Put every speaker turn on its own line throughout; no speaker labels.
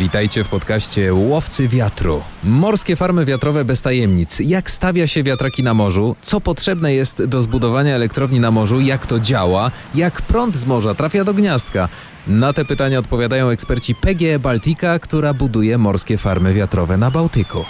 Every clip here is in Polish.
Witajcie w podcaście Łowcy Wiatru. Morskie farmy wiatrowe bez tajemnic. Jak stawia się wiatraki na morzu? Co potrzebne jest do zbudowania elektrowni na morzu? Jak to działa? Jak prąd z morza trafia do gniazdka? Na te pytania odpowiadają eksperci PGE Baltica, która buduje morskie farmy wiatrowe na Bałtyku.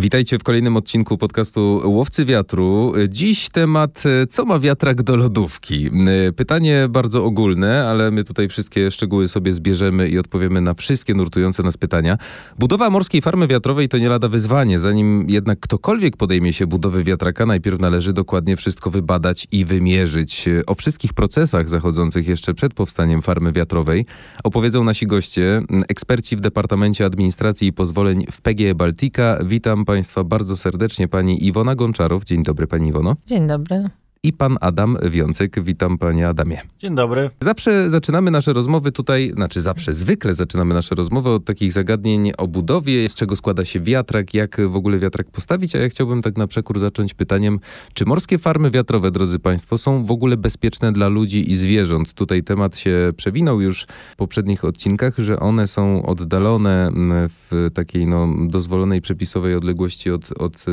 Witajcie w kolejnym odcinku podcastu Łowcy Wiatru. Dziś temat, co ma wiatrak do lodówki? Pytanie bardzo ogólne, ale my tutaj wszystkie szczegóły sobie zbierzemy i odpowiemy na wszystkie nurtujące nas pytania. Budowa morskiej farmy wiatrowej to nie lada wyzwanie. Zanim jednak ktokolwiek podejmie się budowy wiatraka, najpierw należy dokładnie wszystko wybadać i wymierzyć. O wszystkich procesach zachodzących jeszcze przed powstaniem farmy wiatrowej opowiedzą nasi goście, eksperci w Departamencie Administracji i Pozwoleń w PGE Baltica. Witam Państwa bardzo serdecznie pani Iwona Gonczarow. Dzień dobry Pani Iwono.
Dzień dobry.
I pan Adam Wiącek. Witam Panie Adamie.
Dzień dobry.
Zawsze zaczynamy nasze rozmowy tutaj, znaczy zawsze, zwykle zaczynamy nasze rozmowy od takich zagadnień o budowie, z czego składa się wiatrak, jak w ogóle wiatrak postawić, a ja chciałbym tak na przekór zacząć pytaniem, czy morskie farmy wiatrowe, drodzy Państwo, są w ogóle bezpieczne dla ludzi i zwierząt? Tutaj temat się przewinął już w poprzednich odcinkach, że one są oddalone w takiej no, dozwolonej przepisowej odległości od, od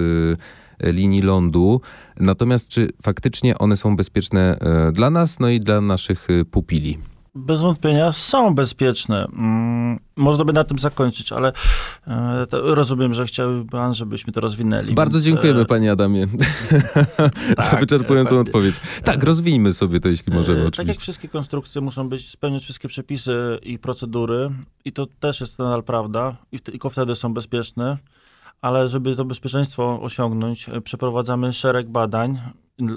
linii lądu. Natomiast czy faktycznie one są bezpieczne e, dla nas, no i dla naszych e, pupili?
Bez wątpienia są bezpieczne. Mm, można by na tym zakończyć, ale e, rozumiem, że chciałby pan, żebyśmy to rozwinęli.
Bardzo więc, dziękujemy, panie Adamie, tak, za wyczerpującą odpowiedź. Tak, rozwijmy sobie to, jeśli możemy, oczywiście.
Tak jak wszystkie konstrukcje muszą być, spełniać wszystkie przepisy i procedury i to też jest nadal prawda i tylko wtedy są bezpieczne ale żeby to bezpieczeństwo osiągnąć, e, przeprowadzamy szereg badań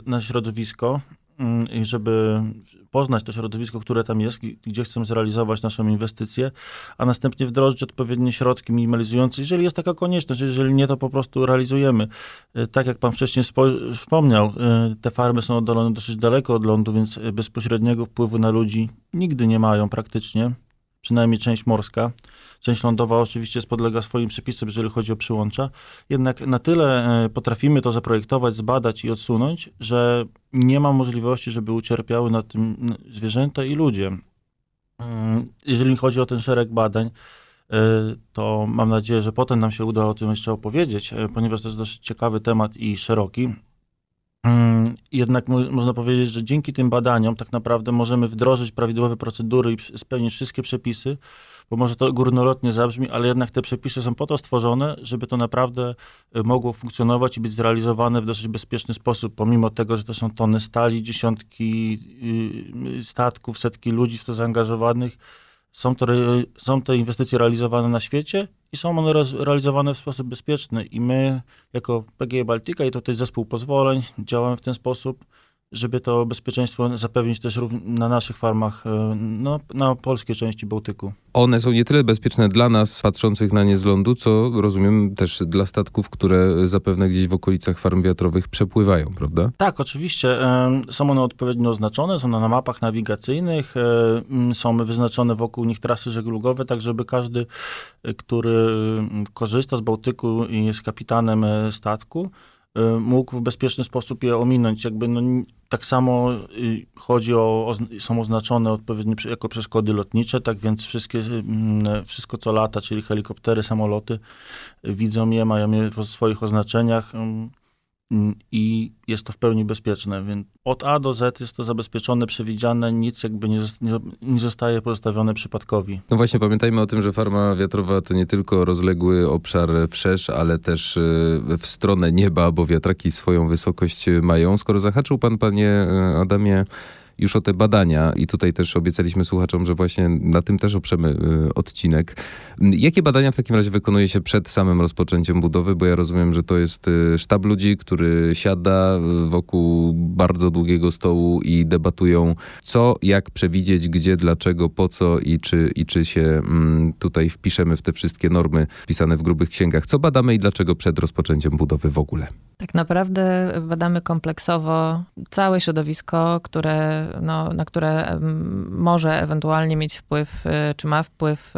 na środowisko, mm, żeby poznać to środowisko, które tam jest, gdzie chcemy zrealizować naszą inwestycję, a następnie wdrożyć odpowiednie środki minimalizujące, jeżeli jest taka konieczność, jeżeli nie, to po prostu realizujemy. E, tak jak pan wcześniej wspomniał, e, te farmy są oddalone dosyć daleko od lądu, więc bezpośredniego wpływu na ludzi nigdy nie mają praktycznie, przynajmniej część morska. Część lądowa oczywiście podlega swoim przepisom, jeżeli chodzi o przyłącza. Jednak na tyle e, potrafimy to zaprojektować, zbadać i odsunąć, że nie ma możliwości, żeby ucierpiały na tym zwierzęta i ludzie. Mm, jeżeli chodzi o ten szereg badań, e, to mam nadzieję, że potem nam się uda o tym jeszcze opowiedzieć, e, ponieważ to jest dosyć ciekawy temat i szeroki. Mm, jednak można powiedzieć, że dzięki tym badaniom tak naprawdę możemy wdrożyć prawidłowe procedury i spełnić wszystkie przepisy, bo może to górnolotnie zabrzmi, ale jednak te przepisy są po to stworzone, żeby to naprawdę y, mogło funkcjonować i być zrealizowane w dosyć bezpieczny sposób, pomimo tego, że to są tony stali, dziesiątki y, statków, setki ludzi w to zaangażowanych. Są, to, są te inwestycje realizowane na świecie i są one realizowane w sposób bezpieczny. I my, jako PGE Baltica i to zespół pozwoleń, działamy w ten sposób, żeby to bezpieczeństwo zapewnić też na naszych farmach e, no, na polskiej części Bałtyku.
One są nie tyle bezpieczne dla nas, patrzących na nie z lądu, co rozumiem też dla statków, które zapewne gdzieś w okolicach farm wiatrowych przepływają, prawda?
Tak, oczywiście. Są one odpowiednio oznaczone, są na mapach nawigacyjnych, e, są wyznaczone wokół nich trasy żeglugowe, tak żeby każdy, e, który korzysta z Bałtyku i jest kapitanem statku, mógł w bezpieczny sposób je ominąć. Jakby no, tak samo y, chodzi o, są oznaczone odpowiednio jako przeszkody lotnicze, tak więc wszystkie, mm, wszystko co lata, czyli helikoptery, samoloty, widzą je, mają je w swoich oznaczeniach. Mm, i jest to w pełni bezpieczne. Więc od A do Z jest to zabezpieczone, przewidziane, nic jakby nie, nie zostaje pozostawione przypadkowi.
No właśnie, pamiętajmy o tym, że farma wiatrowa to nie tylko rozległy obszar wszerz, ale też y, w stronę nieba, bo wiatraki swoją wysokość mają. Skoro zahaczył pan, panie y, Adamie, już o te badania i tutaj też obiecaliśmy słuchaczom, że właśnie na tym też oprzemy y, odcinek. Jakie badania w takim razie wykonuje się przed samym rozpoczęciem budowy? Bo ja rozumiem, że to jest y, sztab ludzi, który siada wokół bardzo długiego stołu i debatują co, jak przewidzieć, gdzie, dlaczego, po co i czy, i czy się mm, tutaj wpiszemy w te wszystkie normy wpisane w grubych księgach. Co badamy i dlaczego przed rozpoczęciem budowy w ogóle?
Tak naprawdę badamy kompleksowo całe środowisko, które no, na które może ewentualnie mieć wpływ, czy ma wpływ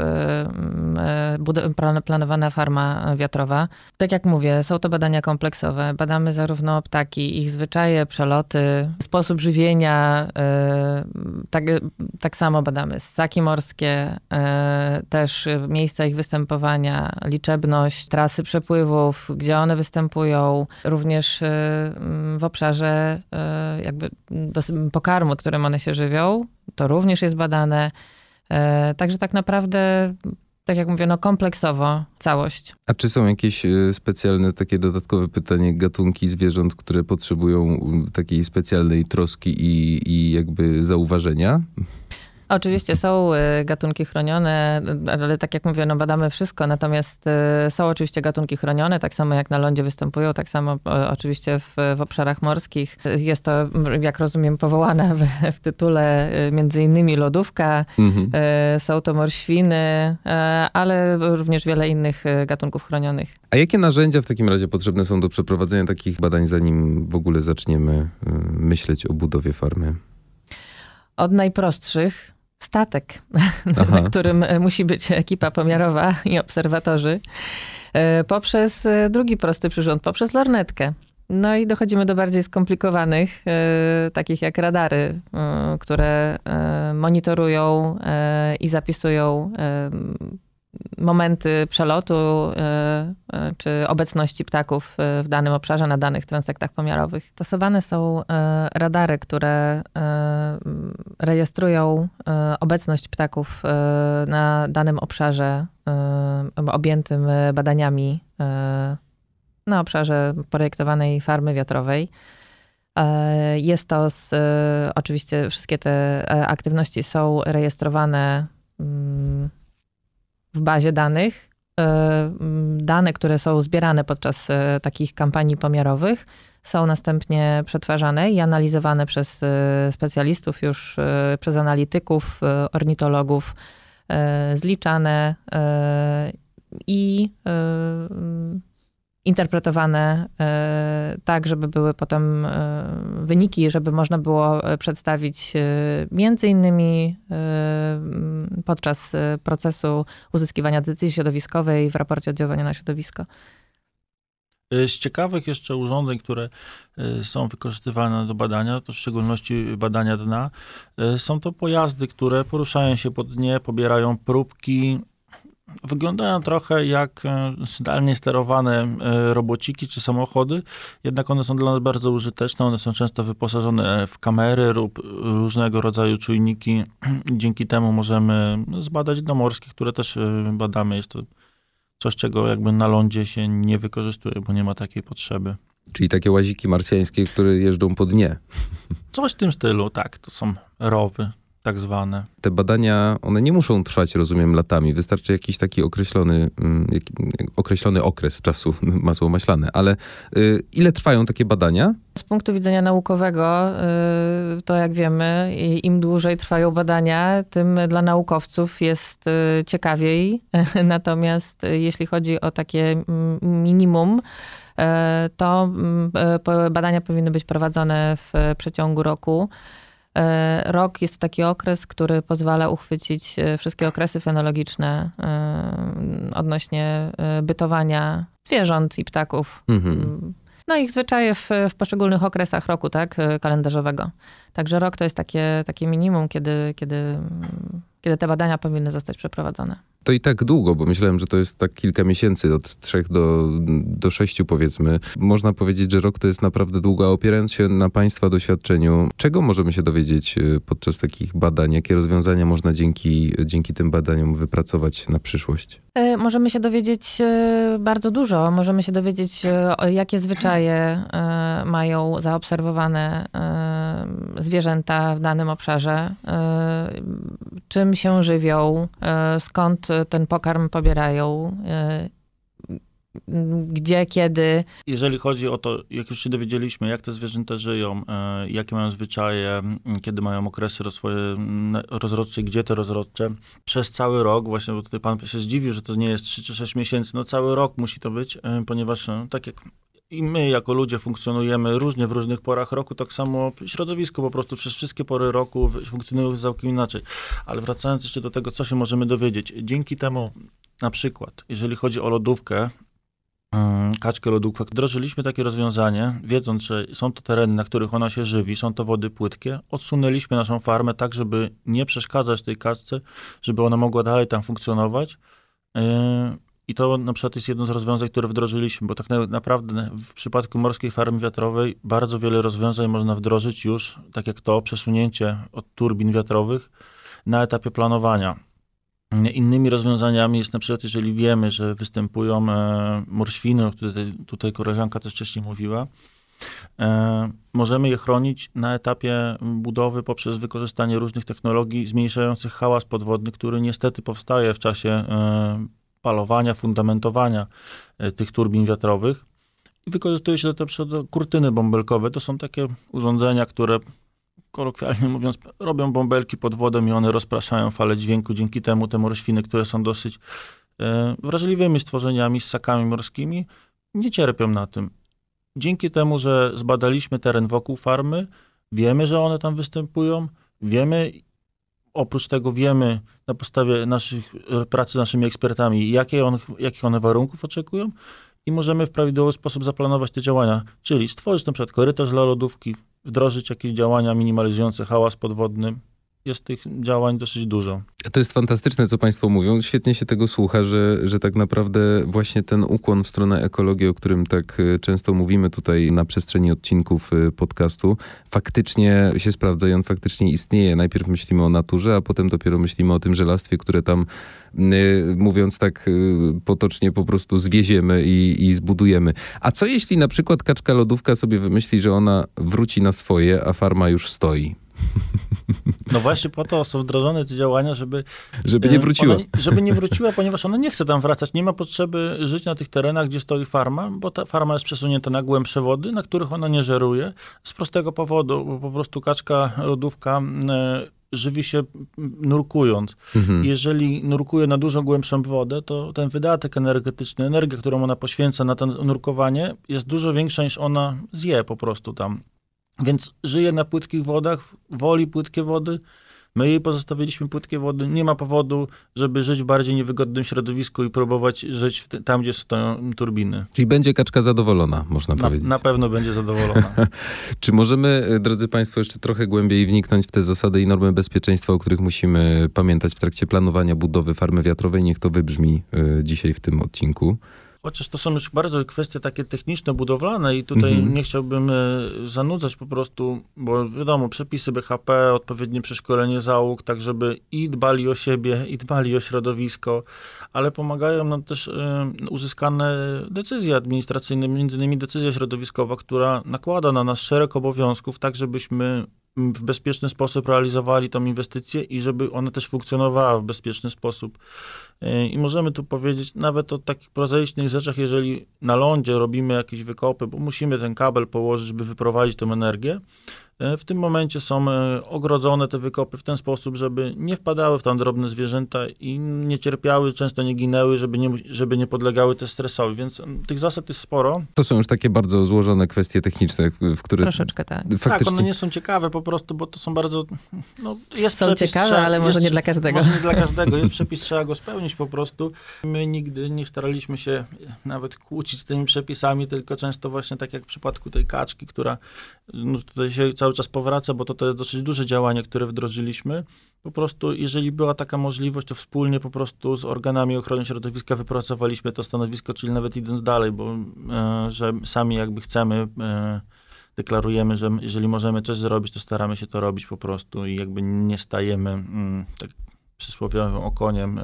planowana farma wiatrowa. Tak jak mówię, są to badania kompleksowe. Badamy zarówno ptaki, ich zwyczaje, przeloty, sposób żywienia. Tak, tak samo badamy ssaki morskie, też miejsca ich występowania, liczebność, trasy przepływów, gdzie one występują, również w obszarze jakby pokarmu, którym one się żywią. To również jest badane. E, także tak naprawdę tak jak mówię, no kompleksowo całość.
A czy są jakieś e, specjalne, takie dodatkowe pytanie, gatunki zwierząt, które potrzebują takiej specjalnej troski i, i jakby zauważenia?
Oczywiście są y, gatunki chronione, ale tak jak mówię, no badamy wszystko, natomiast y, są oczywiście gatunki chronione, tak samo jak na lądzie występują, tak samo oczywiście w, w obszarach morskich. Jest to, jak rozumiem, powołane w, w tytule y, między innymi lodówka, mhm. są to morświny, ale również wiele innych gatunków chronionych.
A jakie narzędzia w takim razie potrzebne są do przeprowadzenia takich badań, zanim w ogóle zaczniemy myśleć o budowie farmy?
Od najprostszych, statek, Aha. na którym e, musi być ekipa pomiarowa i obserwatorzy, e, poprzez e, drugi prosty przyrząd, poprzez lornetkę. No i dochodzimy do bardziej skomplikowanych, takich jak radary, które monitorują i zapisują momenty przelotu e, e, czy obecności ptaków e, w danym obszarze na danych transektach pomiarowych. Stosowane są radary, które rejestrują obecność ptaków na danym obszarze objętym badaniami na obszarze projektowanej farmy wiatrowej. Jest to z, oczywiście wszystkie te aktywności są rejestrowane mm, bazie danych. E, dane, które są zbierane podczas e, takich kampanii pomiarowych, są następnie przetwarzane i analizowane przez e, specjalistów, już przez analityków, ornitologów, zliczane i interpretowane e, tak, żeby były potem e, wyniki, żeby można było e, przedstawić między innymi podczas procesu uzyskiwania decyzji środowiskowej w raporcie oddziaływania na środowisko.
Z ciekawych jeszcze urządzeń, które są wykorzystywane do badania, to w szczególności badania dna, są to pojazdy, które poruszają się po dnie, pobierają próbki Wyglądają trochę jak e, zdalnie sterowane e, robociki czy samochody, jednak one są dla nas bardzo użyteczne. One są często wyposażone w kamery lub różnego rodzaju czujniki. Dzięki temu możemy zbadać dno morskie, które też e, badamy. Jest to coś, czego jakby na lądzie się nie wykorzystuje, bo nie ma takiej potrzeby.
Czyli takie łaziki marsjańskie, które jeżdżą po dnie.
Coś w tym stylu, tak. To są rowy tak zwane.
Te badania, one nie muszą trwać, rozumiem, latami. Wystarczy jakiś taki określony, mm, określony okres czasu, masło maślane. Ale y, ile trwają takie badania?
Z punktu widzenia naukowego, y, to jak wiemy, im dłużej trwają badania, tym dla naukowców jest y, ciekawiej. Natomiast jeśli chodzi o takie minimum, to badania powinny być prowadzone w przeciągu roku. E, rok jest to taki okres, który pozwala uchwycić e, wszystkie okresy fenologiczne e, odnośnie bytowania zwierząt i ptaków. Mhm. Mm. No ich zwyczaje w, w poszczególnych okresach roku, tak, kalendarzowego. Także rok to jest takie, takie minimum, kiedy, kiedy, kiedy te badania powinny zostać przeprowadzone
to i tak długo, bo myślałem, że to jest tak kilka miesięcy, od trzech do, do sześciu powiedzmy. Można powiedzieć, że rok to jest naprawdę długo, a opierając się na Państwa doświadczeniu, czego możemy się dowiedzieć e, podczas takich badań? Jakie rozwiązania można dzięki, dzięki tym badaniom wypracować na przyszłość?
E, możemy się dowiedzieć e, bardzo dużo. Możemy się dowiedzieć, jakie zwyczaje mają zaobserwowane zwierzęta w danym obszarze, czym się żywią, skąd ten pokarm pobierają, e, gdzie, kiedy.
Jeżeli chodzi o to, jak już się dowiedzieliśmy, jak te zwierzęta żyją, e, jakie mają zwyczaje, kiedy mają okresy rozwoju rozrodcze, gdzie te rozrodcze, przez cały rok, właśnie bo tutaj pan się zdziwił, że to nie jest 3 czy 6 miesięcy, no cały rok musi to być, e, ponieważ tak jak i my jako ludzie funkcjonujemy różnie w różnych porach roku, tak samo środowisko po prostu przez wszystkie pory roku funkcjonuje całkiem inaczej. Ale wracając jeszcze do tego, co się możemy dowiedzieć. Dzięki temu na przykład, jeżeli chodzi o lodówkę, mm, kaczkę lodówkę, wdrożyliśmy takie rozwiązanie, wiedząc, że są to tereny, na których ona się żywi, są to wody płytkie, odsunęliśmy naszą farmę tak, żeby nie przeszkadzać tej kaczce, żeby ona mogła dalej tam funkcjonować. I to na przykład jest jedno z rozwiązań, które wdrożyliśmy, bo tak naprawdę w przypadku morskiej farmy wiatrowej bardzo wiele rozwiązań można wdrożyć już, tak jak to, przesunięcie od turbin wiatrowych na etapie planowania. Innymi rozwiązaniami jest na przykład, jeżeli wiemy, że występują e, morświny, o których tutaj, tutaj koleżanka też wcześniej mówiła, e, możemy je chronić na etapie budowy poprzez wykorzystanie różnych technologii zmniejszających hałas podwodny, który niestety powstaje w czasie e, palowania, fundamentowania e, tych turbin wiatrowych. I wykorzystuje się do kurtyny bąbelkowe. To są takie urządzenia, które kolokwialnie mówiąc, robią bąbelki pod wodą i one rozpraszają fale dźwięku. Dzięki temu te morświny, które są dosyć e, wrażliwymi stworzeniami, ssakami morskimi, nie cierpią na tym. Dzięki temu, że zbadaliśmy teren wokół farmy, wiemy, że one tam występują, wiemy Oprócz tego wiemy na podstawie naszych pracy z naszymi ekspertami, jakie on, jakich one warunków oczekują i możemy w prawidłowy sposób zaplanować te działania, czyli stworzyć na przykład korytarz dla lodówki, wdrożyć jakieś działania minimalizujące hałas podwodny, jest tych działań dosyć dużo.
To jest fantastyczne, co Państwo mówią. Świetnie się tego słucha, że, że tak naprawdę właśnie ten ukłon w stronę ekologii, o którym tak e, często mówimy tutaj na przestrzeni odcinków e, podcastu, faktycznie się sprawdza i on faktycznie istnieje. Najpierw myślimy o naturze, a potem dopiero myślimy o tym żelastwie, które tam, e, mówiąc tak potocznie, po prostu zwieziemy i, i zbudujemy. A co jeśli na przykład kaczka lodówka sobie wymyśli, że ona wróci na swoje, a farma już stoi?
No właśnie po to są wdrożone te działania, żeby...
Żeby nie wróciła. Ona,
żeby nie wróciła, ponieważ ona nie chce tam wracać. Nie ma potrzeby żyć na tych terenach, gdzie stoi farma, bo ta farma jest przesunięta na głębsze wody, na których ona nie żeruje. Z prostego powodu, bo po prostu kaczka, lodówka e, żywi się nurkując. Mhm. Jeżeli nurkuje na dużo głębszą wodę, to ten wydatek energetyczny, energia, którą ona poświęca na to nurkowanie, jest dużo większa niż ona zje po prostu tam. Więc żyje na płytkich wodach, woli płytkie wody. My jej pozostawiliśmy płytkie wody. Nie ma powodu, żeby żyć w bardziej niewygodnym środowisku i próbować żyć tam, gdzie stoją turbiny.
Czyli będzie kaczka zadowolona, można
na,
powiedzieć.
Na pewno będzie zadowolona.
Czy możemy, e, drodzy Państwo, jeszcze trochę głębiej wniknąć w te zasady i normy bezpieczeństwa, o których musimy pamiętać w trakcie planowania budowy farmy wiatrowej? Niech to wybrzmi y, dzisiaj w tym odcinku.
Chociaż to są już bardzo kwestie takie techniczne, budowlane i tutaj mhm. nie chciałbym e, zanudzać po prostu, bo wiadomo, przepisy BHP, odpowiednie przeszkolenie załóg, tak żeby i dbali o siebie, i dbali o środowisko, ale pomagają nam też e, uzyskane decyzje administracyjne, między innymi decyzja środowiskowa, która nakłada na nas szereg obowiązków, tak żebyśmy w bezpieczny sposób realizowali tą inwestycję i żeby ona też funkcjonowała w bezpieczny sposób. E, I możemy tu powiedzieć nawet o takich prozaicznych rzeczach, jeżeli na lądzie robimy jakieś wykopy, bo musimy ten kabel położyć, żeby wyprowadzić tą energię, E, w tym momencie są e, ogrodzone te wykopy w ten sposób, żeby nie wpadały w tam drobne zwierzęta i nie cierpiały, często nie ginęły, żeby nie, żeby nie podlegały też stresowi, więc tych zasad jest sporo.
To są już takie bardzo złożone kwestie techniczne, w które...
Troszeczkę tak.
Faktycznie... Tak, one nie są ciekawe po prostu, bo to są bardzo... No,
jest są przepis, ciekawe, trzeba, ale może jest, nie dla każdego.
Może nie dla każdego. Jest przepis, trzeba go spełnić po prostu. My nigdy nie staraliśmy się nawet kłócić z tymi przepisami, tylko często właśnie tak jak w przypadku tej kaczki, która no, tutaj się cały czas powraca, bo to, to jest dosyć duże działanie, które wdrożyliśmy. Po prostu, jeżeli była taka możliwość, to wspólnie po prostu z organami ochrony środowiska wypracowaliśmy to stanowisko, czyli nawet idąc dalej, bo e, że sami jakby chcemy, e, deklarujemy, że jeżeli możemy coś zrobić, to staramy się to robić po prostu i jakby nie stajemy mm, tak przysłowiowym okoniem, y,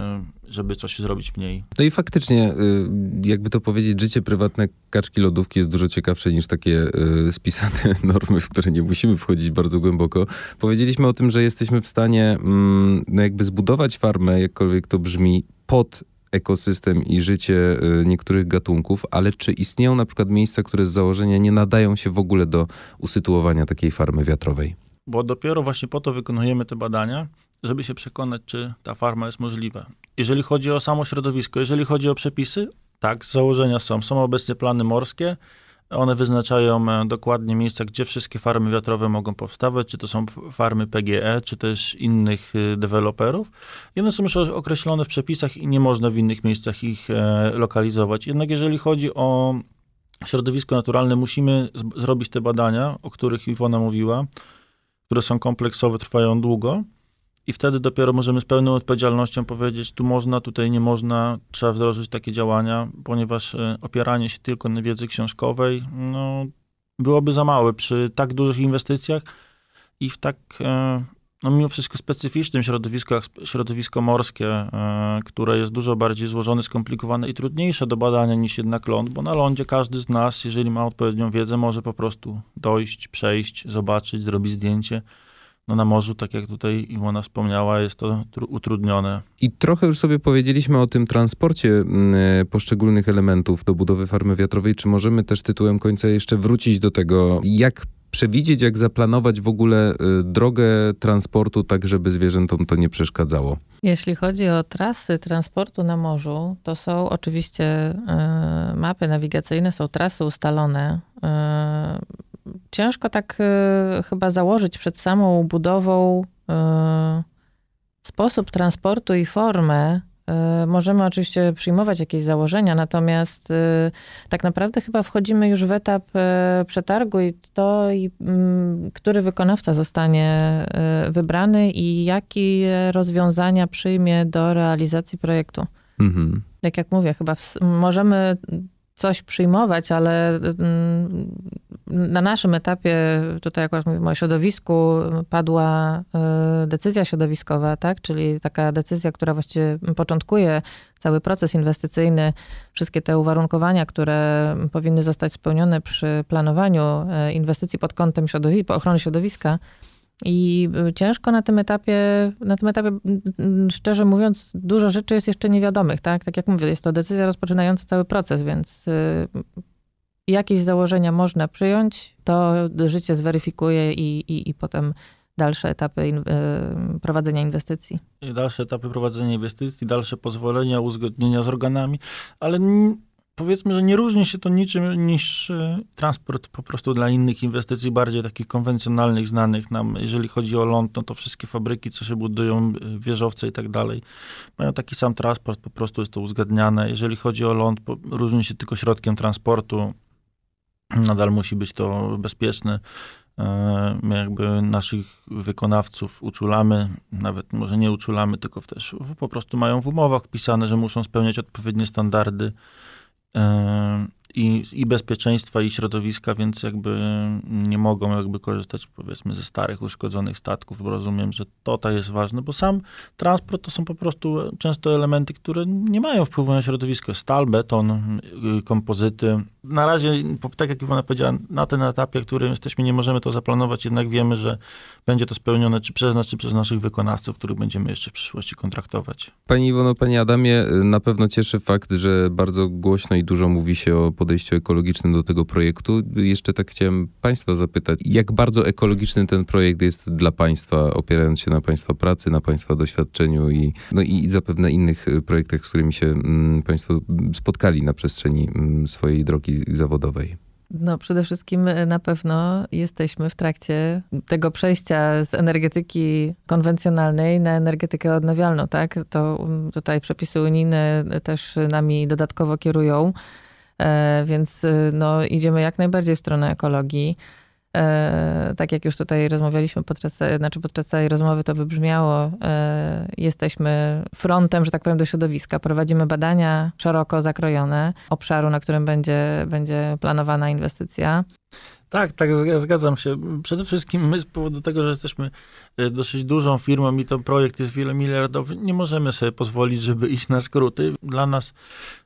żeby coś zrobić mniej.
No i faktycznie, y, jakby to powiedzieć, życie prywatne kaczki lodówki jest dużo ciekawsze niż takie y, spisane normy, w które nie musimy wchodzić bardzo głęboko. Powiedzieliśmy o tym, że jesteśmy w stanie mm, no jakby zbudować farmę, jakkolwiek to brzmi, pod ekosystem i życie niektórych gatunków, ale czy istnieją na przykład miejsca, które z założenia nie nadają się w ogóle do usytuowania takiej farmy wiatrowej?
Bo dopiero właśnie po to wykonujemy te badania, żeby się przekonać, czy ta farma jest możliwa. Jeżeli chodzi o samo środowisko, jeżeli chodzi o przepisy, tak, z założenia są. Są obecnie plany morskie, One wyznaczają e, dokładnie miejsca, gdzie wszystkie farmy wiatrowe mogą powstawać, czy to są farmy PGE, czy też innych e, deweloperów. One są już określone w przepisach i nie można w innych miejscach ich e, lokalizować. Jednak jeżeli chodzi o środowisko naturalne, musimy zrobić te badania, o których Iwona mówiła, które są kompleksowe, trwają długo i wtedy dopiero możemy z pełną odpowiedzialnością powiedzieć, tu można, tutaj nie można, trzeba wdrożyć takie działania, ponieważ e, opieranie się tylko na wiedzy książkowej no, byłoby za małe przy tak dużych inwestycjach i w tak, e, no mimo wszystko specyficznym środowisku, jak środowisko morskie, e, które jest dużo bardziej złożone, skomplikowane i trudniejsze do badania niż jednak ląd, bo na lądzie każdy z nas, jeżeli ma odpowiednią wiedzę, może po prostu dojść, przejść, zobaczyć, zrobić zdjęcie no na morzu, tak jak tutaj Iwona wspomniała, jest to utrudnione.
I trochę już sobie powiedzieliśmy o tym transporcie mm, e, poszczególnych elementów do budowy farmy wiatrowej. Czy możemy też tytułem końca jeszcze wrócić do tego, jak przewidzieć, jak zaplanować w ogóle e, drogę transportu, tak żeby zwierzętom to nie przeszkadzało?
Jeśli chodzi o trasy transportu na morzu, to są oczywiście e, mapy nawigacyjne, są trasy ustalone ciężko tak y, chyba założyć przed samą budową y, sposób transportu i formę. Y, możemy oczywiście przyjmować jakieś założenia, natomiast tak naprawdę chyba wchodzimy już w etap przetargu i to, i, mm, który wykonawca zostanie wybrany i jakie rozwiązania przyjmie do realizacji projektu. Mhm. Tak jak mówię, chyba w, możemy coś przyjmować, ale mm, na naszym etapie, tutaj akurat mówimy o środowisku, padła e, decyzja środowiskowa, tak? czyli taka decyzja, która właściwie początkuje cały proces inwestycyjny, wszystkie te uwarunkowania, które powinny zostać spełnione przy planowaniu e, inwestycji pod kątem środowiska, ochrony środowiska. I y, ciężko na tym etapie, na tym etapie, szczerze mówiąc, dużo rzeczy jest jeszcze niewiadomych, tak? Tak jak mówię, jest to decyzja rozpoczynająca cały proces, więc y, jakieś założenia można przyjąć, to życie zweryfikuje i, i, i potem dalsze etapy in, y, prowadzenia inwestycji.
Dalsze etapy prowadzenia inwestycji, dalsze pozwolenia, uzgodnienia z organami, ale powiedzmy, że nie różni się to niczym niż e, transport po prostu dla innych inwestycji, bardziej takich konwencjonalnych, znanych nam. Jeżeli chodzi o ląd, no to wszystkie fabryki, co się budują, e, wieżowce i tak dalej, mają taki sam transport, po prostu jest to uzgadniane. Jeżeli chodzi o ląd, różni się tylko środkiem transportu, nadal musi być to bezpieczne. E, my jakby naszych wykonawców uczulamy, nawet może nie uczulamy, tylko też po prostu mają w umowach wpisane, że muszą spełniać odpowiednie standardy Um, i, i bezpieczeństwa, i środowiska, więc jakby nie mogą jakby korzystać powiedzmy ze starych, uszkodzonych statków, rozumiem, że to ta jest ważne, bo sam transport to są po prostu często elementy, które nie mają wpływu na środowisko. Stal, beton, y, kompozyty. Na razie, tak jak Iwona powiedziała, na tym etapie, którym jesteśmy, nie możemy to zaplanować, jednak wiemy, że będzie to spełnione czy przez nas, czy przez naszych wykonawców, których będziemy jeszcze w przyszłości kontraktować.
Pani Iwono, Panie Adamie, na pewno cieszy fakt, że bardzo głośno i dużo mówi się o podejściu ekologicznym do tego projektu. Jeszcze tak chciałem Państwa zapytać, jak bardzo ekologiczny ten projekt jest dla Państwa, opierając się na Państwa pracy, na Państwa doświadczeniu i, no i zapewne innych projektach, z którymi się mm, Państwo spotkali na przestrzeni mm, swojej drogi zawodowej.
No, przede wszystkim e, na pewno jesteśmy w trakcie tego przejścia z energetyki konwencjonalnej na energetykę odnawialną, tak? To mm, tutaj przepisy unijne też nami dodatkowo kierują, więc e, no, idziemy jak najbardziej w stronę ekologii. E, tak jak już tutaj rozmawialiśmy podczas, znaczy podczas całej rozmowy to wybrzmiało, e, jesteśmy frontem, że tak powiem, do środowiska. Prowadzimy badania szeroko zakrojone obszaru, na którym będzie, będzie planowana inwestycja.
Tak, tak, zgadzam się. Przede wszystkim my z powodu tego, że jesteśmy e, dosyć dużą firmą i ten projekt jest wielomiliardowy, nie możemy sobie pozwolić, żeby iść na skróty. Dla nas E,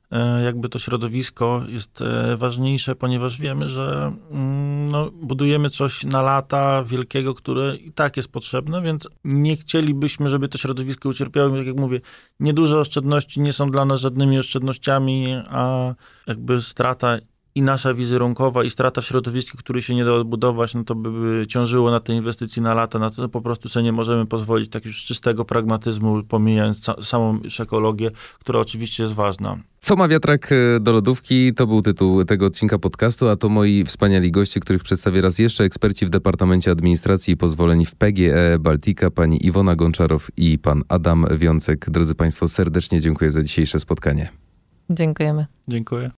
jakby to środowisko jest e, ważniejsze, ponieważ wiemy, że mm, no, budujemy coś na lata wielkiego, które i tak jest potrzebne, więc nie chcielibyśmy, żeby to środowisko ucierpiało. Tak jak mówię, nieduże oszczędności nie są dla nas żadnymi oszczędnościami, a jakby strata i nasza wizerunkowa i strata w środowisku, który się nie da odbudować, no to by ciążyło na tej inwestycji na lata, na to po prostu sobie nie możemy pozwolić tak już czystego pragmatyzmu, pomijając samą ekologię, która oczywiście jest ważna.
Co ma wiatrak do lodówki? To był tytuł tego odcinka podcastu, a to moi wspaniali goście, których przedstawię raz jeszcze. Eksperci w Departamencie Administracji i Pozwoleń w PGE Baltica, pani Iwona Gonczarow i pan Adam Wiącek. Drodzy Państwo, serdecznie dziękuję za dzisiejsze spotkanie.
Dziękujemy.
Dziękuję.